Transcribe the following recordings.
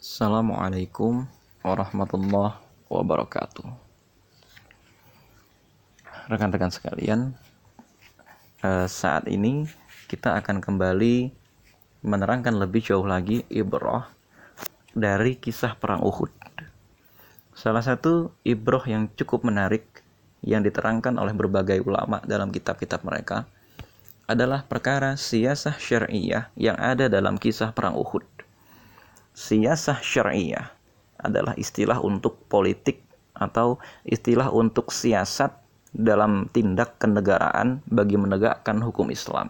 Assalamualaikum warahmatullahi wabarakatuh. Rekan-rekan sekalian, eh, saat ini kita akan kembali menerangkan lebih jauh lagi ibrah dari kisah perang Uhud. Salah satu ibrah yang cukup menarik yang diterangkan oleh berbagai ulama dalam kitab-kitab mereka adalah perkara siasah syariah yang ada dalam kisah perang Uhud. Siasah syariah adalah istilah untuk politik atau istilah untuk siasat dalam tindak kenegaraan bagi menegakkan hukum Islam.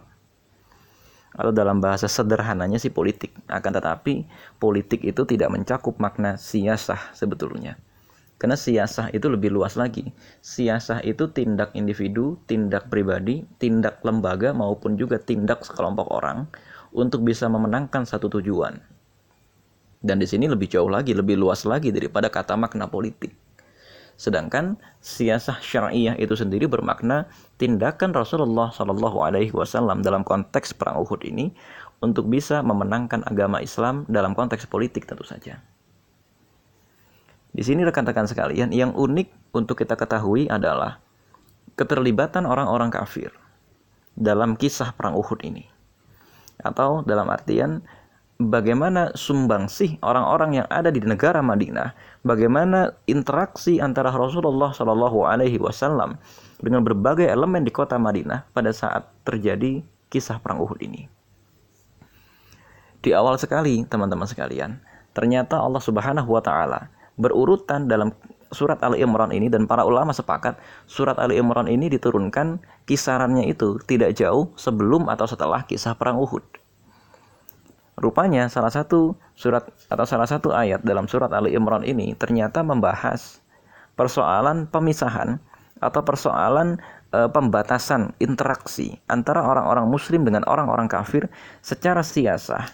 Atau dalam bahasa sederhananya sih politik. Akan tetapi politik itu tidak mencakup makna siasah sebetulnya. Karena siasah itu lebih luas lagi. Siasah itu tindak individu, tindak pribadi, tindak lembaga maupun juga tindak sekelompok orang untuk bisa memenangkan satu tujuan. Dan di sini lebih jauh lagi, lebih luas lagi daripada kata makna politik. Sedangkan siasah syariah itu sendiri bermakna tindakan Rasulullah Shallallahu Alaihi Wasallam dalam konteks perang Uhud ini untuk bisa memenangkan agama Islam dalam konteks politik tentu saja. Di sini rekan-rekan sekalian, yang unik untuk kita ketahui adalah keterlibatan orang-orang kafir dalam kisah perang Uhud ini. Atau dalam artian bagaimana sumbangsih orang-orang yang ada di negara Madinah, bagaimana interaksi antara Rasulullah Shallallahu Alaihi Wasallam dengan berbagai elemen di kota Madinah pada saat terjadi kisah perang Uhud ini. Di awal sekali, teman-teman sekalian, ternyata Allah Subhanahu wa taala berurutan dalam surat Ali Imran ini dan para ulama sepakat surat Ali Imran ini diturunkan kisarannya itu tidak jauh sebelum atau setelah kisah perang Uhud. Rupanya salah satu surat atau salah satu ayat dalam surat Ali Imran ini ternyata membahas persoalan pemisahan atau persoalan e, pembatasan interaksi antara orang-orang muslim dengan orang-orang kafir secara siasah.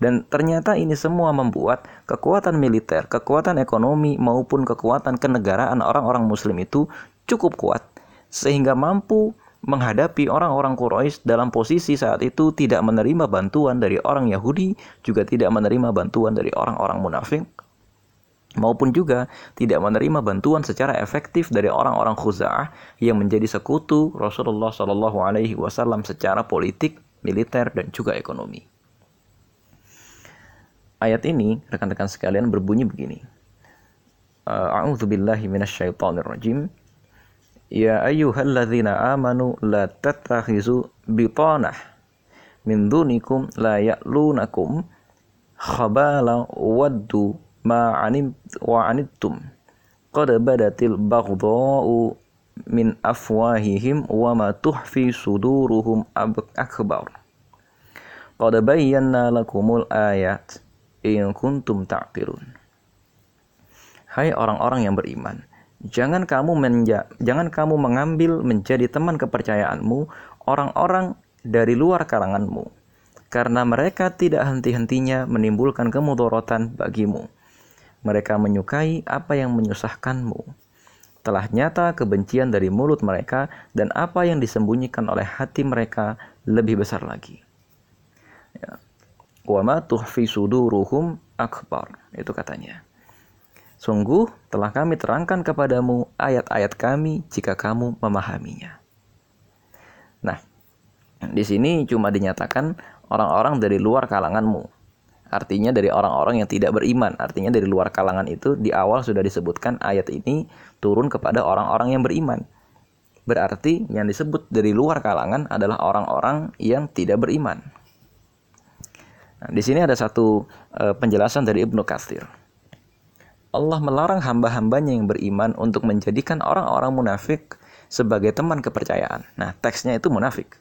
Dan ternyata ini semua membuat kekuatan militer, kekuatan ekonomi maupun kekuatan kenegaraan orang-orang muslim itu cukup kuat sehingga mampu menghadapi orang-orang Quraisy dalam posisi saat itu tidak menerima bantuan dari orang Yahudi, juga tidak menerima bantuan dari orang-orang munafik, maupun juga tidak menerima bantuan secara efektif dari orang-orang Khuza'ah yang menjadi sekutu Rasulullah Shallallahu Alaihi Wasallam secara politik, militer, dan juga ekonomi. Ayat ini, rekan-rekan sekalian berbunyi begini. A'udzu billahi minasyaitonir rajim. Ya ayyuhalladzina amanu la tattakhizu bitanah min dunikum la ya'lunakum khabala waddu ma anim wa anittum qad badatil baghdha'u min afwahihim wa ma tuhfi suduruhum akbar qad bayyana lakumul ayat in kuntum ta'qilun. Hai orang-orang yang beriman, jangan kamu menja jangan kamu mengambil menjadi teman kepercayaanmu orang-orang dari luar kalanganmu karena mereka tidak henti-hentinya menimbulkan kemudorotan bagimu. Mereka menyukai apa yang menyusahkanmu. Telah nyata kebencian dari mulut mereka dan apa yang disembunyikan oleh hati mereka lebih besar lagi. Ya wa ma tuhfi suduruhum akbar. Itu katanya. Sungguh telah kami terangkan kepadamu ayat-ayat kami jika kamu memahaminya. Nah, di sini cuma dinyatakan orang-orang dari luar kalanganmu. Artinya dari orang-orang yang tidak beriman. Artinya dari luar kalangan itu di awal sudah disebutkan ayat ini turun kepada orang-orang yang beriman. Berarti yang disebut dari luar kalangan adalah orang-orang yang tidak beriman. Nah, di sini ada satu uh, penjelasan dari Ibnu Katsir. Allah melarang hamba-hambanya yang beriman untuk menjadikan orang-orang munafik sebagai teman kepercayaan. Nah, teksnya itu munafik.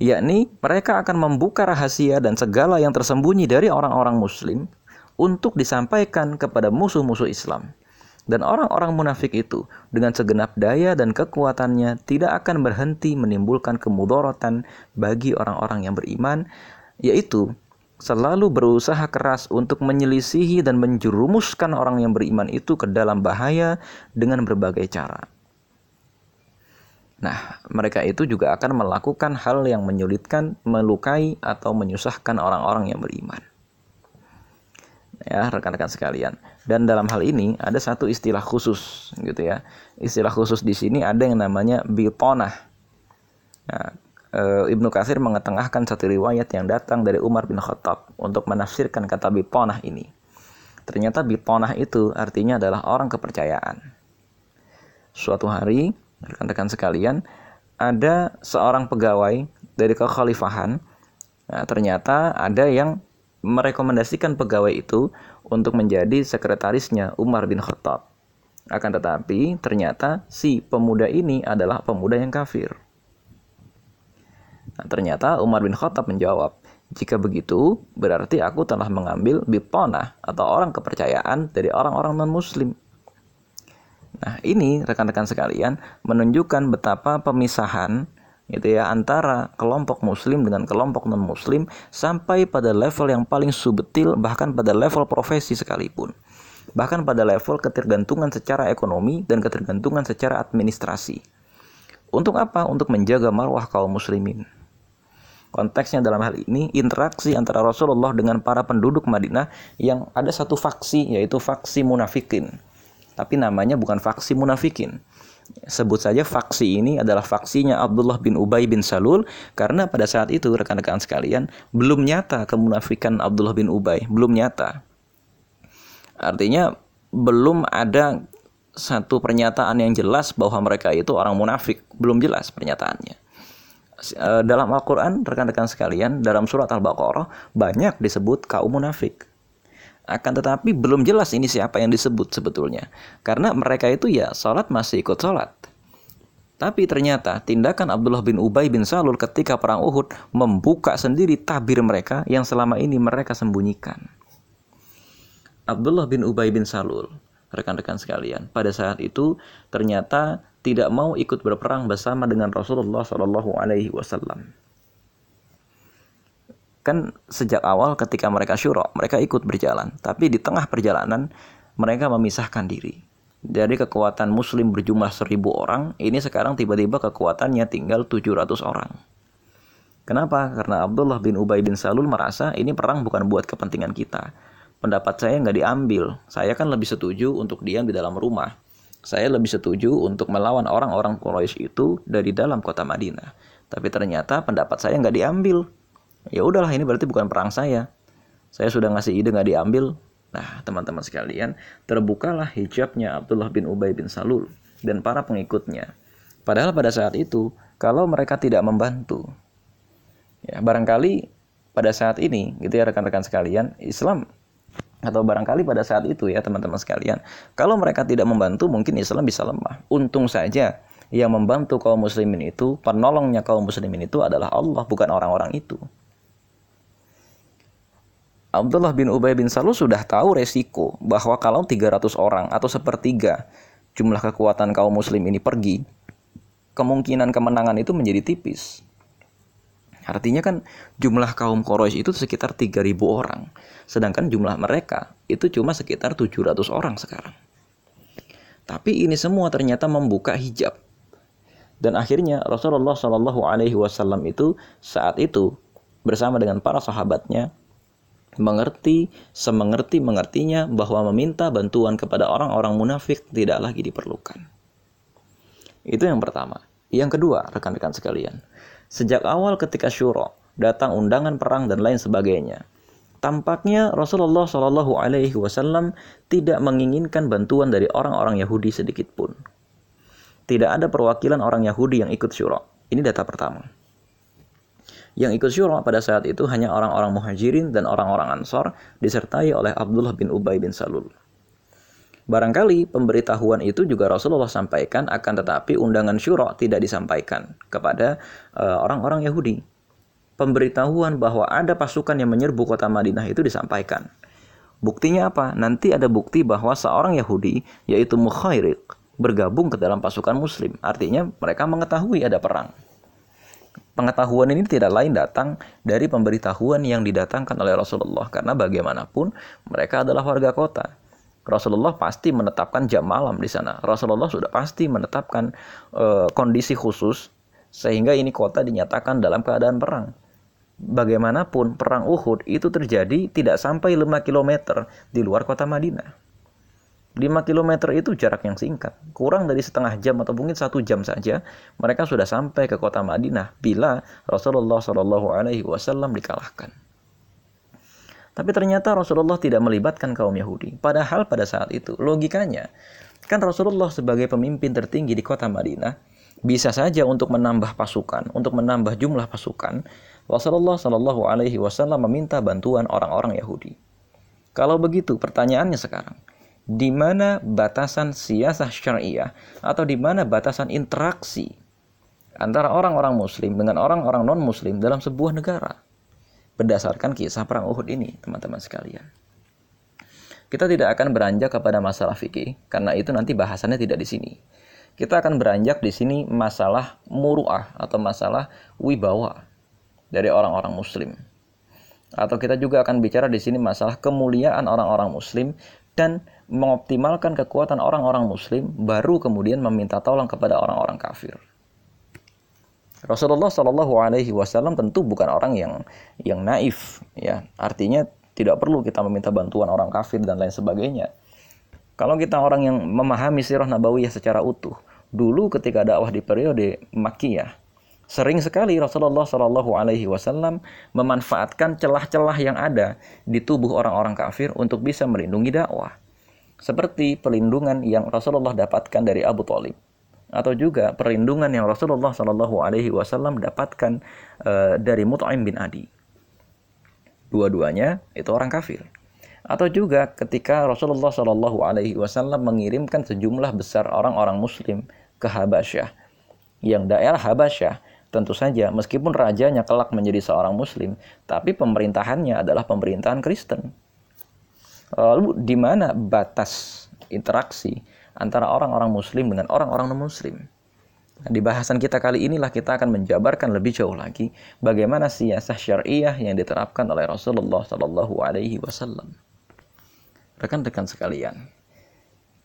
Yakni mereka akan membuka rahasia dan segala yang tersembunyi dari orang-orang muslim untuk disampaikan kepada musuh-musuh Islam. Dan orang-orang munafik itu dengan segenap daya dan kekuatannya tidak akan berhenti menimbulkan kemudorotan bagi orang-orang yang beriman yaitu selalu berusaha keras untuk menyelisihi dan menjerumuskan orang yang beriman itu ke dalam bahaya dengan berbagai cara. Nah, mereka itu juga akan melakukan hal yang menyulitkan, melukai, atau menyusahkan orang-orang yang beriman. ya rekan-rekan sekalian. Dan dalam hal ini ada satu istilah khusus gitu ya. Istilah khusus di sini ada yang namanya bitonah. Nah, e, Ibnu Katsir mengetengahkan satu riwayat yang datang dari Umar bin Khattab untuk menafsirkan kata bitonah ini. Ternyata bitonah itu artinya adalah orang kepercayaan. Suatu hari, rekan-rekan sekalian, ada seorang pegawai dari kekhalifahan. Nah, ternyata ada yang merekomendasikan pegawai itu untuk menjadi sekretarisnya Umar bin Khattab. Akan tetapi, ternyata si pemuda ini adalah pemuda yang kafir. Nah, ternyata Umar bin Khattab menjawab, jika begitu, berarti aku telah mengambil bitonah atau orang kepercayaan dari orang-orang non-muslim. Nah, ini rekan-rekan sekalian menunjukkan betapa pemisahan gitu ya antara kelompok muslim dengan kelompok non muslim sampai pada level yang paling subtil bahkan pada level profesi sekalipun. Bahkan pada level ketergantungan secara ekonomi dan ketergantungan secara administrasi. Untuk apa? Untuk menjaga marwah kaum muslimin Konteksnya dalam hal ini interaksi antara Rasulullah dengan para penduduk Madinah yang ada satu faksi yaitu faksi munafikin. Tapi namanya bukan faksi munafikin sebut saja faksi ini adalah faksinya Abdullah bin Ubay bin Salul karena pada saat itu rekan-rekan sekalian belum nyata kemunafikan Abdullah bin Ubay, belum nyata. Artinya belum ada satu pernyataan yang jelas bahwa mereka itu orang munafik, belum jelas pernyataannya. Eh, dalam Al-Quran, rekan-rekan sekalian, dalam surat Al-Baqarah banyak disebut kaum munafik. Akan tetapi belum jelas ini siapa yang disebut sebetulnya. Karena mereka itu ya sholat masih ikut sholat. Tapi ternyata tindakan Abdullah bin Ubay bin Salul ketika perang Uhud membuka sendiri tabir mereka yang selama ini mereka sembunyikan. Abdullah bin Ubay bin Salul, rekan-rekan sekalian, pada saat itu ternyata tidak mau ikut berperang bersama dengan Rasulullah Shallallahu Alaihi Wasallam. Kan sejak awal ketika mereka syuro mereka ikut berjalan. Tapi di tengah perjalanan mereka memisahkan diri. Dari kekuatan muslim berjumlah seribu orang ini sekarang tiba-tiba kekuatannya tinggal 700 orang. Kenapa? Karena Abdullah bin Ubay bin Salul merasa ini perang bukan buat kepentingan kita. Pendapat saya nggak diambil. Saya kan lebih setuju untuk diam di dalam rumah saya lebih setuju untuk melawan orang-orang Quraisy itu dari dalam kota Madinah. Tapi ternyata pendapat saya nggak diambil. Ya udahlah ini berarti bukan perang saya. Saya sudah ngasih ide nggak diambil. Nah teman-teman sekalian terbukalah hijabnya Abdullah bin Ubay bin Salul dan para pengikutnya. Padahal pada saat itu kalau mereka tidak membantu ya barangkali pada saat ini gitu ya rekan-rekan sekalian Islam atau barangkali pada saat itu ya teman-teman sekalian. Kalau mereka tidak membantu mungkin Islam bisa lemah. Untung saja yang membantu kaum muslimin itu penolongnya kaum muslimin itu adalah Allah bukan orang-orang itu. Abdullah bin Ubay bin Salul sudah tahu resiko bahwa kalau 300 orang atau sepertiga jumlah kekuatan kaum muslim ini pergi, kemungkinan kemenangan itu menjadi tipis. Artinya kan jumlah kaum Quraisy itu sekitar 3000 orang, sedangkan jumlah mereka itu cuma sekitar 700 orang sekarang. Tapi ini semua ternyata membuka hijab. Dan akhirnya Rasulullah Shallallahu alaihi wasallam itu saat itu bersama dengan para sahabatnya mengerti semengerti mengertinya bahwa meminta bantuan kepada orang-orang munafik tidak lagi diperlukan. Itu yang pertama. Yang kedua, rekan-rekan sekalian, sejak awal ketika syuro datang undangan perang dan lain sebagainya, tampaknya Rasulullah Shallallahu Alaihi Wasallam tidak menginginkan bantuan dari orang-orang Yahudi sedikit pun. Tidak ada perwakilan orang Yahudi yang ikut syuro. Ini data pertama. Yang ikut syura pada saat itu hanya orang-orang muhajirin dan orang-orang ansor disertai oleh Abdullah bin Ubay bin Salul. Barangkali pemberitahuan itu juga Rasulullah sampaikan akan tetapi undangan syura tidak disampaikan kepada uh, orang-orang Yahudi. Pemberitahuan bahwa ada pasukan yang menyerbu kota Madinah itu disampaikan. Buktinya apa? Nanti ada bukti bahwa seorang Yahudi yaitu Mukhairik bergabung ke dalam pasukan muslim. Artinya mereka mengetahui ada perang pengetahuan ini tidak lain datang dari pemberitahuan yang didatangkan oleh Rasulullah karena bagaimanapun mereka adalah warga kota. Rasulullah pasti menetapkan jam malam di sana. Rasulullah sudah pasti menetapkan e, kondisi khusus sehingga ini kota dinyatakan dalam keadaan perang. bagaimanapun perang Uhud itu terjadi tidak sampai 5 km di luar kota Madinah. 5 km itu jarak yang singkat, kurang dari setengah jam atau mungkin satu jam saja, mereka sudah sampai ke kota Madinah bila Rasulullah Shallallahu Alaihi Wasallam dikalahkan. Tapi ternyata Rasulullah tidak melibatkan kaum Yahudi. Padahal pada saat itu logikanya kan Rasulullah sebagai pemimpin tertinggi di kota Madinah bisa saja untuk menambah pasukan, untuk menambah jumlah pasukan, Rasulullah Shallallahu Alaihi Wasallam meminta bantuan orang-orang Yahudi. Kalau begitu, pertanyaannya sekarang, di mana batasan siasah syariah atau di mana batasan interaksi antara orang-orang Muslim dengan orang-orang non-Muslim dalam sebuah negara? Berdasarkan kisah perang Uhud ini, teman-teman sekalian. Kita tidak akan beranjak kepada masalah fikih karena itu nanti bahasannya tidak di sini. Kita akan beranjak di sini masalah muruah atau masalah wibawa dari orang-orang muslim. Atau kita juga akan bicara di sini masalah kemuliaan orang-orang muslim dan mengoptimalkan kekuatan orang-orang muslim baru kemudian meminta tolong kepada orang-orang kafir. Rasulullah Shallallahu Alaihi Wasallam tentu bukan orang yang yang naif, ya. Artinya tidak perlu kita meminta bantuan orang kafir dan lain sebagainya. Kalau kita orang yang memahami sirah nabawiyah secara utuh, dulu ketika dakwah di periode Makkiyah, sering sekali Rasulullah Shallallahu Alaihi Wasallam memanfaatkan celah-celah yang ada di tubuh orang-orang kafir untuk bisa melindungi dakwah, seperti pelindungan yang Rasulullah dapatkan dari Abu Talib atau juga perlindungan yang Rasulullah Shallallahu Alaihi Wasallam dapatkan uh, dari Mut'im bin Adi. Dua-duanya itu orang kafir. Atau juga ketika Rasulullah Shallallahu Alaihi Wasallam mengirimkan sejumlah besar orang-orang Muslim ke Habasyah, yang daerah Habasyah tentu saja meskipun rajanya kelak menjadi seorang Muslim, tapi pemerintahannya adalah pemerintahan Kristen. Lalu di mana batas interaksi antara orang-orang muslim dengan orang-orang non-muslim. Nah, di bahasan kita kali inilah kita akan menjabarkan lebih jauh lagi bagaimana siasah syariah yang diterapkan oleh Rasulullah Shallallahu Alaihi Wasallam. Rekan-rekan sekalian,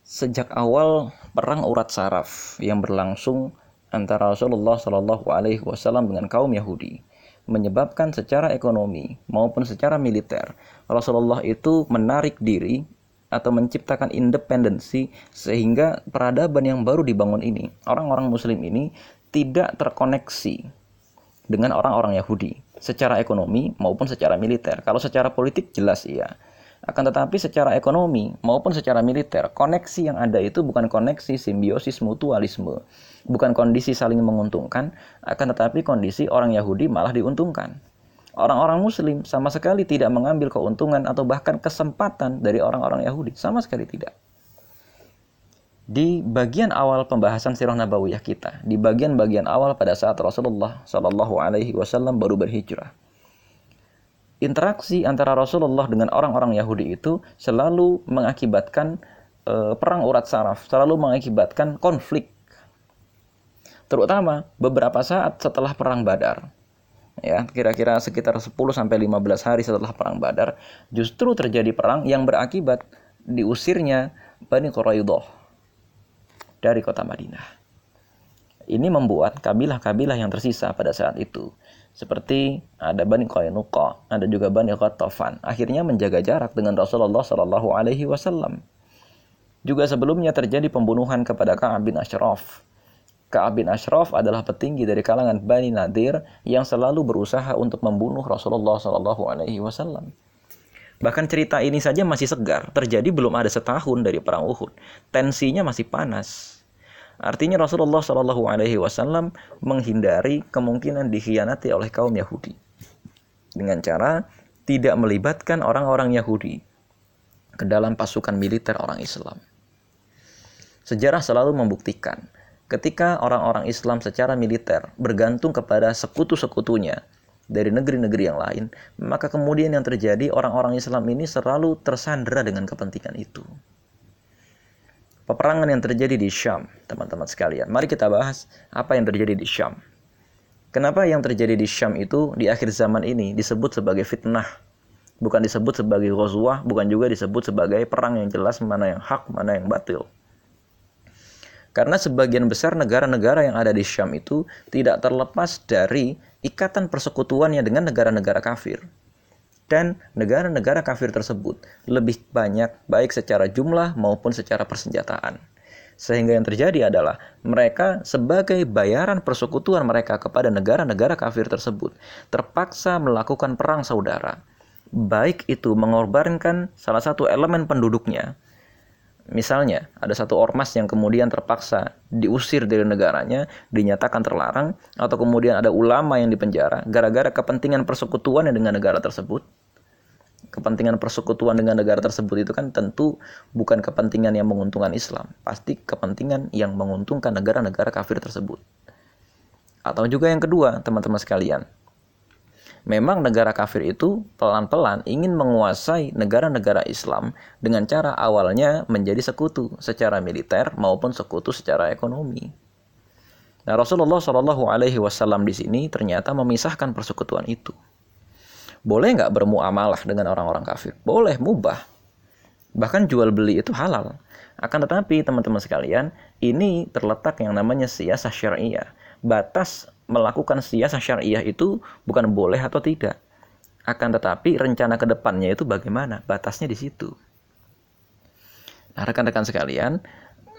sejak awal perang urat saraf yang berlangsung antara Rasulullah Shallallahu Alaihi Wasallam dengan kaum Yahudi menyebabkan secara ekonomi maupun secara militer Rasulullah itu menarik diri atau menciptakan independensi sehingga peradaban yang baru dibangun ini, orang-orang muslim ini tidak terkoneksi dengan orang-orang Yahudi secara ekonomi maupun secara militer. Kalau secara politik jelas iya. Akan tetapi secara ekonomi maupun secara militer, koneksi yang ada itu bukan koneksi simbiosis mutualisme, bukan kondisi saling menguntungkan, akan tetapi kondisi orang Yahudi malah diuntungkan. Orang-orang Muslim sama sekali tidak mengambil keuntungan atau bahkan kesempatan dari orang-orang Yahudi, sama sekali tidak. Di bagian awal pembahasan sirah nabawiyah kita, di bagian-bagian awal pada saat Rasulullah Shallallahu Alaihi Wasallam baru berhijrah, interaksi antara Rasulullah dengan orang-orang Yahudi itu selalu mengakibatkan e, perang urat saraf, selalu mengakibatkan konflik. Terutama beberapa saat setelah perang Badar ya kira-kira sekitar 10 sampai 15 hari setelah perang Badar justru terjadi perang yang berakibat diusirnya Bani Quraidah dari kota Madinah. Ini membuat kabilah-kabilah yang tersisa pada saat itu seperti ada Bani Qainuqa, ada juga Bani Ghatafan, akhirnya menjaga jarak dengan Rasulullah Shallallahu alaihi wasallam. Juga sebelumnya terjadi pembunuhan kepada Ka'ab bin Ashraf Ka'ab bin Ashraf adalah petinggi dari kalangan Bani Nadir yang selalu berusaha untuk membunuh Rasulullah Shallallahu Alaihi Wasallam. Bahkan cerita ini saja masih segar, terjadi belum ada setahun dari perang Uhud. Tensinya masih panas. Artinya Rasulullah Shallallahu Alaihi Wasallam menghindari kemungkinan dikhianati oleh kaum Yahudi dengan cara tidak melibatkan orang-orang Yahudi ke dalam pasukan militer orang Islam. Sejarah selalu membuktikan ketika orang-orang Islam secara militer bergantung kepada sekutu-sekutunya dari negeri-negeri yang lain, maka kemudian yang terjadi orang-orang Islam ini selalu tersandera dengan kepentingan itu. Peperangan yang terjadi di Syam, teman-teman sekalian. Mari kita bahas apa yang terjadi di Syam. Kenapa yang terjadi di Syam itu di akhir zaman ini disebut sebagai fitnah? Bukan disebut sebagai ghazwah, bukan juga disebut sebagai perang yang jelas mana yang hak, mana yang batil. Karena sebagian besar negara-negara yang ada di Syam itu tidak terlepas dari ikatan persekutuannya dengan negara-negara kafir. Dan negara-negara kafir tersebut lebih banyak baik secara jumlah maupun secara persenjataan. Sehingga yang terjadi adalah mereka sebagai bayaran persekutuan mereka kepada negara-negara kafir tersebut terpaksa melakukan perang saudara. Baik itu mengorbankan salah satu elemen penduduknya Misalnya, ada satu ormas yang kemudian terpaksa diusir dari negaranya, dinyatakan terlarang, atau kemudian ada ulama yang dipenjara gara-gara kepentingan persekutuan dengan negara tersebut. Kepentingan persekutuan dengan negara tersebut itu kan tentu bukan kepentingan yang menguntungkan Islam, pasti kepentingan yang menguntungkan negara-negara kafir tersebut. Atau juga yang kedua, teman-teman sekalian, memang negara kafir itu pelan-pelan ingin menguasai negara-negara Islam dengan cara awalnya menjadi sekutu secara militer maupun sekutu secara ekonomi. Nah, Rasulullah Shallallahu Alaihi Wasallam di sini ternyata memisahkan persekutuan itu. Boleh nggak bermuamalah dengan orang-orang kafir? Boleh, mubah. Bahkan jual beli itu halal. Akan tetapi teman-teman sekalian, ini terletak yang namanya siasah syariah. Batas melakukan siasah syariah itu bukan boleh atau tidak. Akan tetapi rencana ke depannya itu bagaimana? Batasnya di situ. Nah, rekan-rekan sekalian,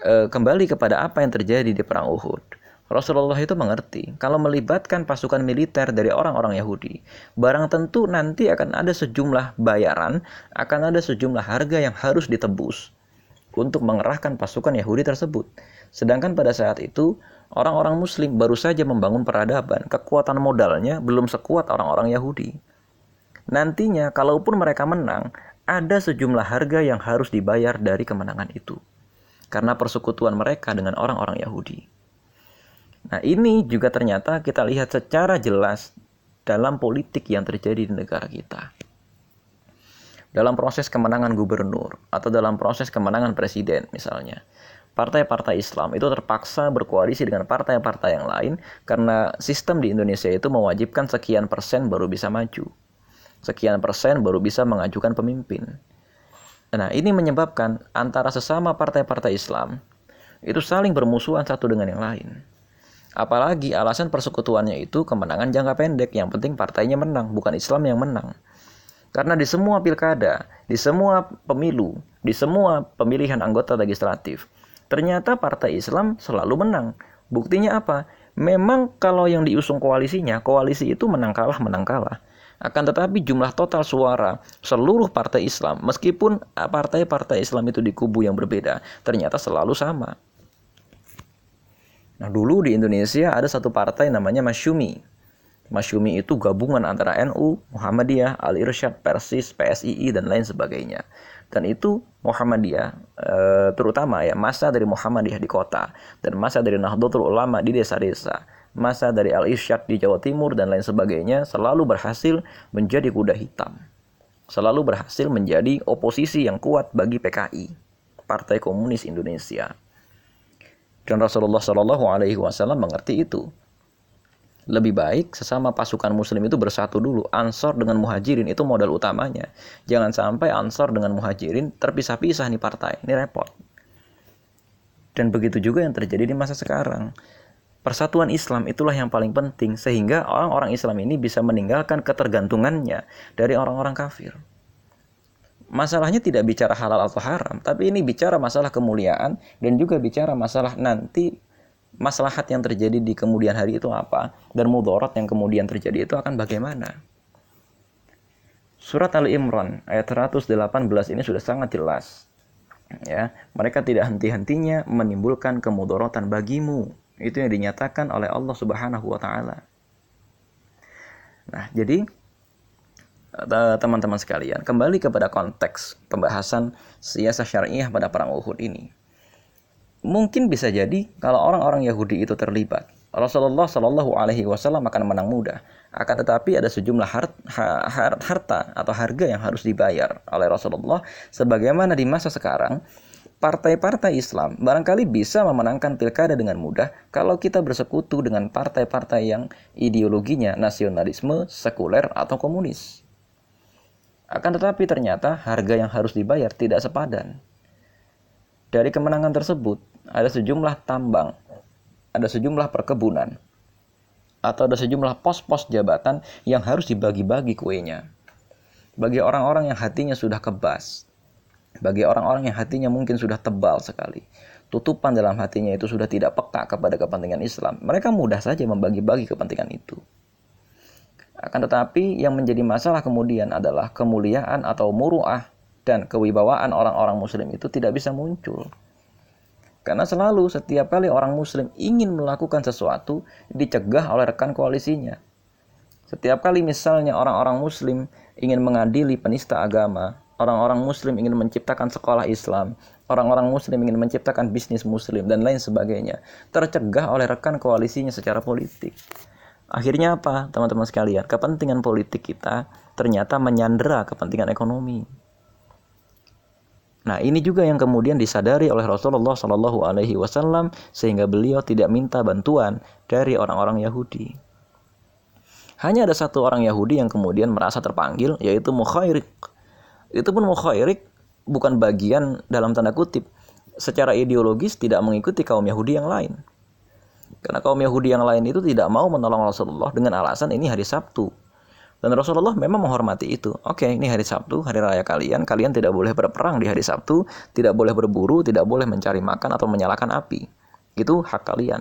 eh, kembali kepada apa yang terjadi di perang Uhud. Rasulullah itu mengerti kalau melibatkan pasukan militer dari orang-orang Yahudi, barang tentu nanti akan ada sejumlah bayaran, akan ada sejumlah harga yang harus ditebus untuk mengerahkan pasukan Yahudi tersebut. Sedangkan pada saat itu Orang-orang Muslim baru saja membangun peradaban, kekuatan modalnya belum sekuat orang-orang Yahudi. Nantinya, kalaupun mereka menang, ada sejumlah harga yang harus dibayar dari kemenangan itu, karena persekutuan mereka dengan orang-orang Yahudi. Nah, ini juga ternyata kita lihat secara jelas dalam politik yang terjadi di negara kita. Dalam proses kemenangan gubernur atau dalam proses kemenangan presiden, misalnya, partai-partai Islam itu terpaksa berkoalisi dengan partai-partai yang lain karena sistem di Indonesia itu mewajibkan sekian persen baru bisa maju. Sekian persen baru bisa mengajukan pemimpin. Nah, ini menyebabkan antara sesama partai-partai Islam itu saling bermusuhan satu dengan yang lain. Apalagi alasan persekutuannya itu kemenangan jangka pendek, yang penting partainya menang, bukan Islam yang menang. Karena di semua pilkada, di semua pemilu, di semua pemilihan anggota legislatif, Ternyata partai Islam selalu menang. Buktinya apa? Memang kalau yang diusung koalisinya, koalisi itu menang kalah menang kalah. Akan tetapi jumlah total suara seluruh partai Islam, meskipun partai-partai Islam itu di kubu yang berbeda, ternyata selalu sama. Nah dulu di Indonesia ada satu partai namanya Masyumi. Masyumi itu gabungan antara NU, Muhammadiyah, Al-Irsyad, Persis, PSII, dan lain sebagainya dan itu Muhammadiyah e, terutama ya masa dari Muhammadiyah di kota dan masa dari Nahdlatul Ulama di desa-desa masa dari Al Irsyad di Jawa Timur dan lain sebagainya selalu berhasil menjadi kuda hitam. Selalu berhasil menjadi oposisi yang kuat bagi PKI Partai Komunis Indonesia. Dan Rasulullah Shallallahu Alaihi Wasallam mengerti itu lebih baik sesama pasukan muslim itu bersatu dulu. Ansor dengan muhajirin itu modal utamanya. Jangan sampai ansor dengan muhajirin terpisah-pisah nih partai. Ini repot. Dan begitu juga yang terjadi di masa sekarang. Persatuan Islam itulah yang paling penting sehingga orang-orang Islam ini bisa meninggalkan ketergantungannya dari orang-orang kafir. Masalahnya tidak bicara halal atau haram, tapi ini bicara masalah kemuliaan dan juga bicara masalah nanti maslahat yang terjadi di kemudian hari itu apa dan mudarat yang kemudian terjadi itu akan bagaimana. Surat Ali Imran ayat 118 ini sudah sangat jelas. Ya, mereka tidak henti-hentinya menimbulkan kemudaratan bagimu. Itu yang dinyatakan oleh Allah Subhanahu wa taala. Nah, jadi teman-teman sekalian, kembali kepada konteks pembahasan siasah syariah pada perang Uhud ini mungkin bisa jadi kalau orang-orang Yahudi itu terlibat, Rasulullah Shallallahu Alaihi Wasallam akan menang mudah. Akan tetapi ada sejumlah harta atau harga yang harus dibayar oleh Rasulullah, sebagaimana di masa sekarang partai-partai Islam barangkali bisa memenangkan pilkada dengan mudah kalau kita bersekutu dengan partai-partai yang ideologinya nasionalisme, sekuler, atau komunis. Akan tetapi ternyata harga yang harus dibayar tidak sepadan. Dari kemenangan tersebut, ada sejumlah tambang, ada sejumlah perkebunan, atau ada sejumlah pos-pos jabatan yang harus dibagi-bagi kuenya. Bagi orang-orang yang hatinya sudah kebas, bagi orang-orang yang hatinya mungkin sudah tebal sekali, tutupan dalam hatinya itu sudah tidak peka kepada kepentingan Islam, mereka mudah saja membagi-bagi kepentingan itu. Akan tetapi yang menjadi masalah kemudian adalah kemuliaan atau muruah dan kewibawaan orang-orang muslim itu tidak bisa muncul. Karena selalu setiap kali orang muslim ingin melakukan sesuatu dicegah oleh rekan koalisinya. Setiap kali misalnya orang-orang muslim ingin mengadili penista agama, orang-orang muslim ingin menciptakan sekolah Islam, orang-orang muslim ingin menciptakan bisnis muslim dan lain sebagainya, tercegah oleh rekan koalisinya secara politik. Akhirnya apa, teman-teman sekalian? Kepentingan politik kita ternyata menyandera kepentingan ekonomi. Nah, ini juga yang kemudian disadari oleh Rasulullah Shallallahu Alaihi Wasallam sehingga beliau tidak minta bantuan dari orang-orang Yahudi. Hanya ada satu orang Yahudi yang kemudian merasa terpanggil, yaitu Mukhairik. Itu pun Mukhairik bukan bagian dalam tanda kutip secara ideologis tidak mengikuti kaum Yahudi yang lain. Karena kaum Yahudi yang lain itu tidak mau menolong Rasulullah dengan alasan ini hari Sabtu. Dan Rasulullah memang menghormati itu. Oke, ini hari Sabtu, hari raya kalian. Kalian tidak boleh berperang di hari Sabtu, tidak boleh berburu, tidak boleh mencari makan atau menyalakan api. Itu hak kalian.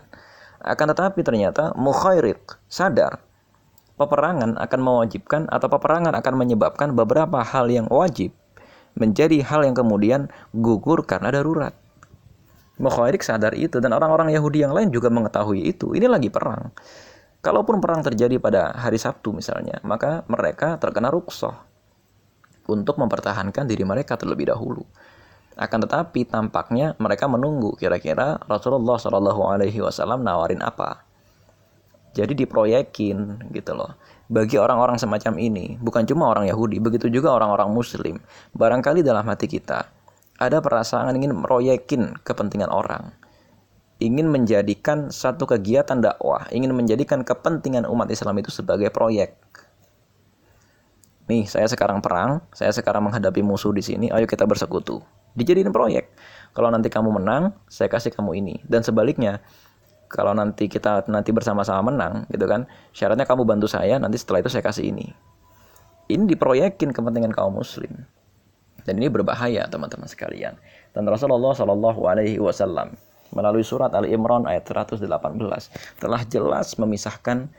Akan tetapi ternyata mukhairik sadar peperangan akan mewajibkan atau peperangan akan menyebabkan beberapa hal yang wajib menjadi hal yang kemudian gugur karena darurat. Mukhairik sadar itu dan orang-orang Yahudi yang lain juga mengetahui itu. Ini lagi perang. Kalaupun perang terjadi pada hari Sabtu misalnya, maka mereka terkena ruksoh untuk mempertahankan diri mereka terlebih dahulu. Akan tetapi tampaknya mereka menunggu kira-kira Rasulullah Shallallahu Alaihi Wasallam nawarin apa. Jadi diproyekin gitu loh. Bagi orang-orang semacam ini, bukan cuma orang Yahudi, begitu juga orang-orang Muslim. Barangkali dalam hati kita ada perasaan ingin meroyekin kepentingan orang ingin menjadikan satu kegiatan dakwah, ingin menjadikan kepentingan umat Islam itu sebagai proyek. Nih, saya sekarang perang, saya sekarang menghadapi musuh di sini, ayo kita bersekutu. Dijadiin proyek. Kalau nanti kamu menang, saya kasih kamu ini. Dan sebaliknya, kalau nanti kita nanti bersama-sama menang, gitu kan, syaratnya kamu bantu saya, nanti setelah itu saya kasih ini. Ini diproyekin kepentingan kaum muslim. Dan ini berbahaya, teman-teman sekalian. Dan Rasulullah Shallallahu Alaihi Wasallam melalui surat Ali Imran ayat 118 telah jelas memisahkan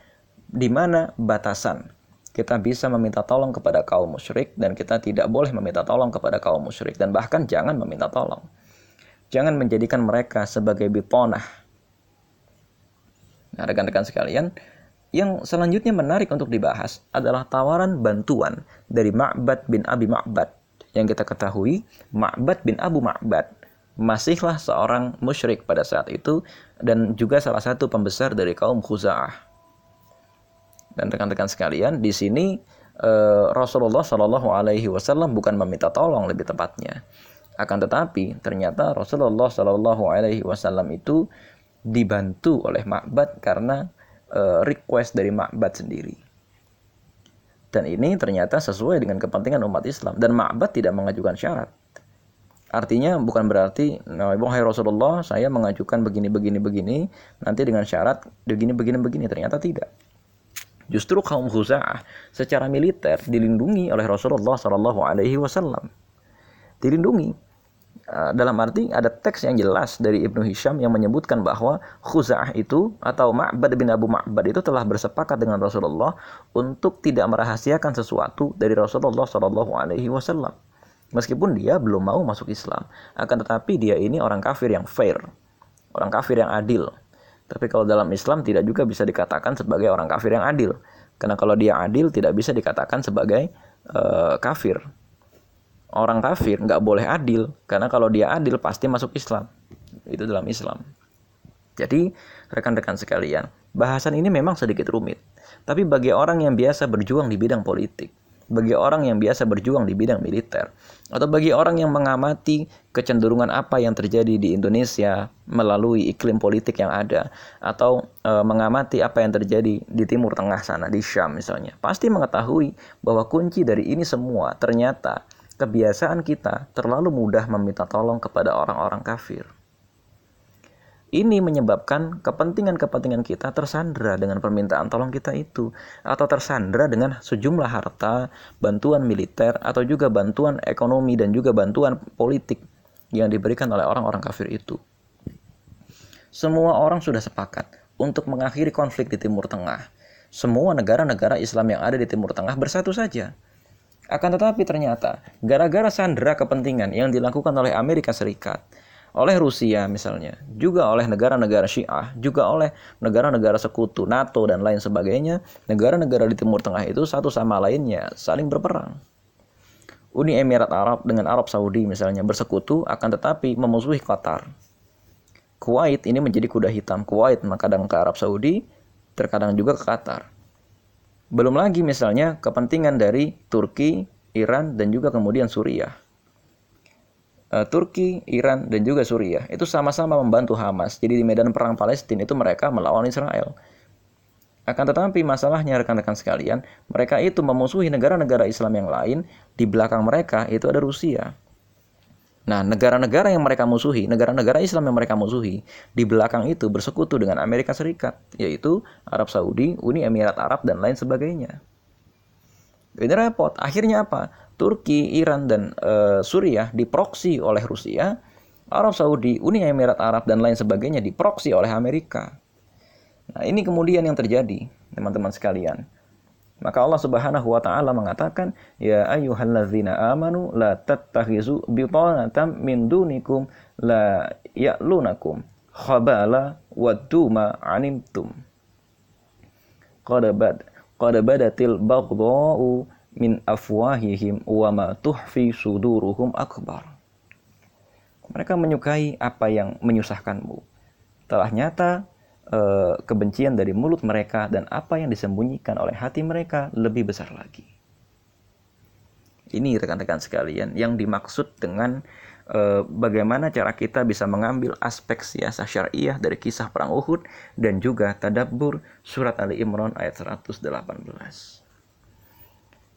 di mana batasan kita bisa meminta tolong kepada kaum musyrik dan kita tidak boleh meminta tolong kepada kaum musyrik dan bahkan jangan meminta tolong. Jangan menjadikan mereka sebagai bitonah. Nah, rekan-rekan sekalian, yang selanjutnya menarik untuk dibahas adalah tawaran bantuan dari Ma'bad bin Abi Ma'bad. Yang kita ketahui, Ma'bad bin Abu Ma'bad masihlah seorang musyrik pada saat itu dan juga salah satu pembesar dari kaum Khuza'ah. Dan rekan-rekan sekalian, di sini eh, Rasulullah Shallallahu Alaihi Wasallam bukan meminta tolong lebih tepatnya, akan tetapi ternyata Rasulullah Shallallahu Alaihi Wasallam itu dibantu oleh Ma'bad karena eh, request dari Ma'bad sendiri. Dan ini ternyata sesuai dengan kepentingan umat Islam dan Ma'bad tidak mengajukan syarat Artinya bukan berarti, nah, hai Rasulullah, saya mengajukan begini, begini, begini, nanti dengan syarat begini, begini, begini. Ternyata tidak. Justru kaum Khuza'ah secara militer dilindungi oleh Rasulullah Shallallahu Alaihi Wasallam. Dilindungi. Ah, dalam arti ada teks yang jelas dari Ibnu Hisham yang menyebutkan bahwa Khuza'ah itu atau Ma'bad bin Abu Ma'bad itu telah bersepakat dengan Rasulullah untuk tidak merahasiakan sesuatu dari Rasulullah Shallallahu Alaihi Wasallam Meskipun dia belum mau masuk Islam, akan tetapi dia ini orang kafir yang fair, orang kafir yang adil. Tapi kalau dalam Islam tidak juga bisa dikatakan sebagai orang kafir yang adil, karena kalau dia adil tidak bisa dikatakan sebagai uh, kafir. Orang kafir nggak boleh adil, karena kalau dia adil pasti masuk Islam. Itu dalam Islam. Jadi rekan-rekan sekalian, bahasan ini memang sedikit rumit. Tapi bagi orang yang biasa berjuang di bidang politik, bagi orang yang biasa berjuang di bidang militer, atau bagi orang yang mengamati kecenderungan apa yang terjadi di Indonesia melalui iklim politik yang ada, atau e, mengamati apa yang terjadi di Timur Tengah sana, di Syam misalnya, pasti mengetahui bahwa kunci dari ini semua ternyata kebiasaan kita terlalu mudah meminta tolong kepada orang-orang kafir. Ini menyebabkan kepentingan-kepentingan kita tersandra dengan permintaan tolong kita itu atau tersandra dengan sejumlah harta, bantuan militer atau juga bantuan ekonomi dan juga bantuan politik yang diberikan oleh orang-orang kafir itu. Semua orang sudah sepakat untuk mengakhiri konflik di Timur Tengah. Semua negara-negara Islam yang ada di Timur Tengah bersatu saja. Akan tetapi ternyata gara-gara sandera kepentingan yang dilakukan oleh Amerika Serikat, oleh Rusia misalnya, juga oleh negara-negara Syiah, juga oleh negara-negara sekutu NATO dan lain sebagainya, negara-negara di Timur Tengah itu satu sama lainnya saling berperang. Uni Emirat Arab dengan Arab Saudi misalnya bersekutu akan tetapi memusuhi Qatar. Kuwait ini menjadi kuda hitam. Kuwait kadang ke Arab Saudi, terkadang juga ke Qatar. Belum lagi misalnya kepentingan dari Turki, Iran, dan juga kemudian Suriah Turki, Iran, dan juga Suriah itu sama-sama membantu Hamas. Jadi di medan perang Palestina itu mereka melawan Israel. Akan tetapi masalahnya rekan-rekan sekalian, mereka itu memusuhi negara-negara Islam yang lain, di belakang mereka itu ada Rusia. Nah, negara-negara yang mereka musuhi, negara-negara Islam yang mereka musuhi, di belakang itu bersekutu dengan Amerika Serikat, yaitu Arab Saudi, Uni Emirat Arab, dan lain sebagainya. Ini repot. Akhirnya apa? Turki, Iran, dan e, Suriah diproksi oleh Rusia, Arab Saudi, Uni Emirat Arab, dan lain sebagainya diproksi oleh Amerika. Nah, ini kemudian yang terjadi, teman-teman sekalian. Maka Allah Subhanahu wa taala mengatakan, "Ya ayyuhalladzina amanu la tattakhizu bitanatan min dunikum la ya'lunakum khabala wadduma animtum." Qad bad qad badatil baghdha'u min afwahihim wa ma tuhfi suduruhum akbar. Mereka menyukai apa yang menyusahkanmu. Telah nyata e, kebencian dari mulut mereka dan apa yang disembunyikan oleh hati mereka lebih besar lagi. Ini rekan-rekan sekalian yang dimaksud dengan e, bagaimana cara kita bisa mengambil aspek siasah syariah dari kisah perang Uhud dan juga tadabbur surat Ali Imran ayat 118.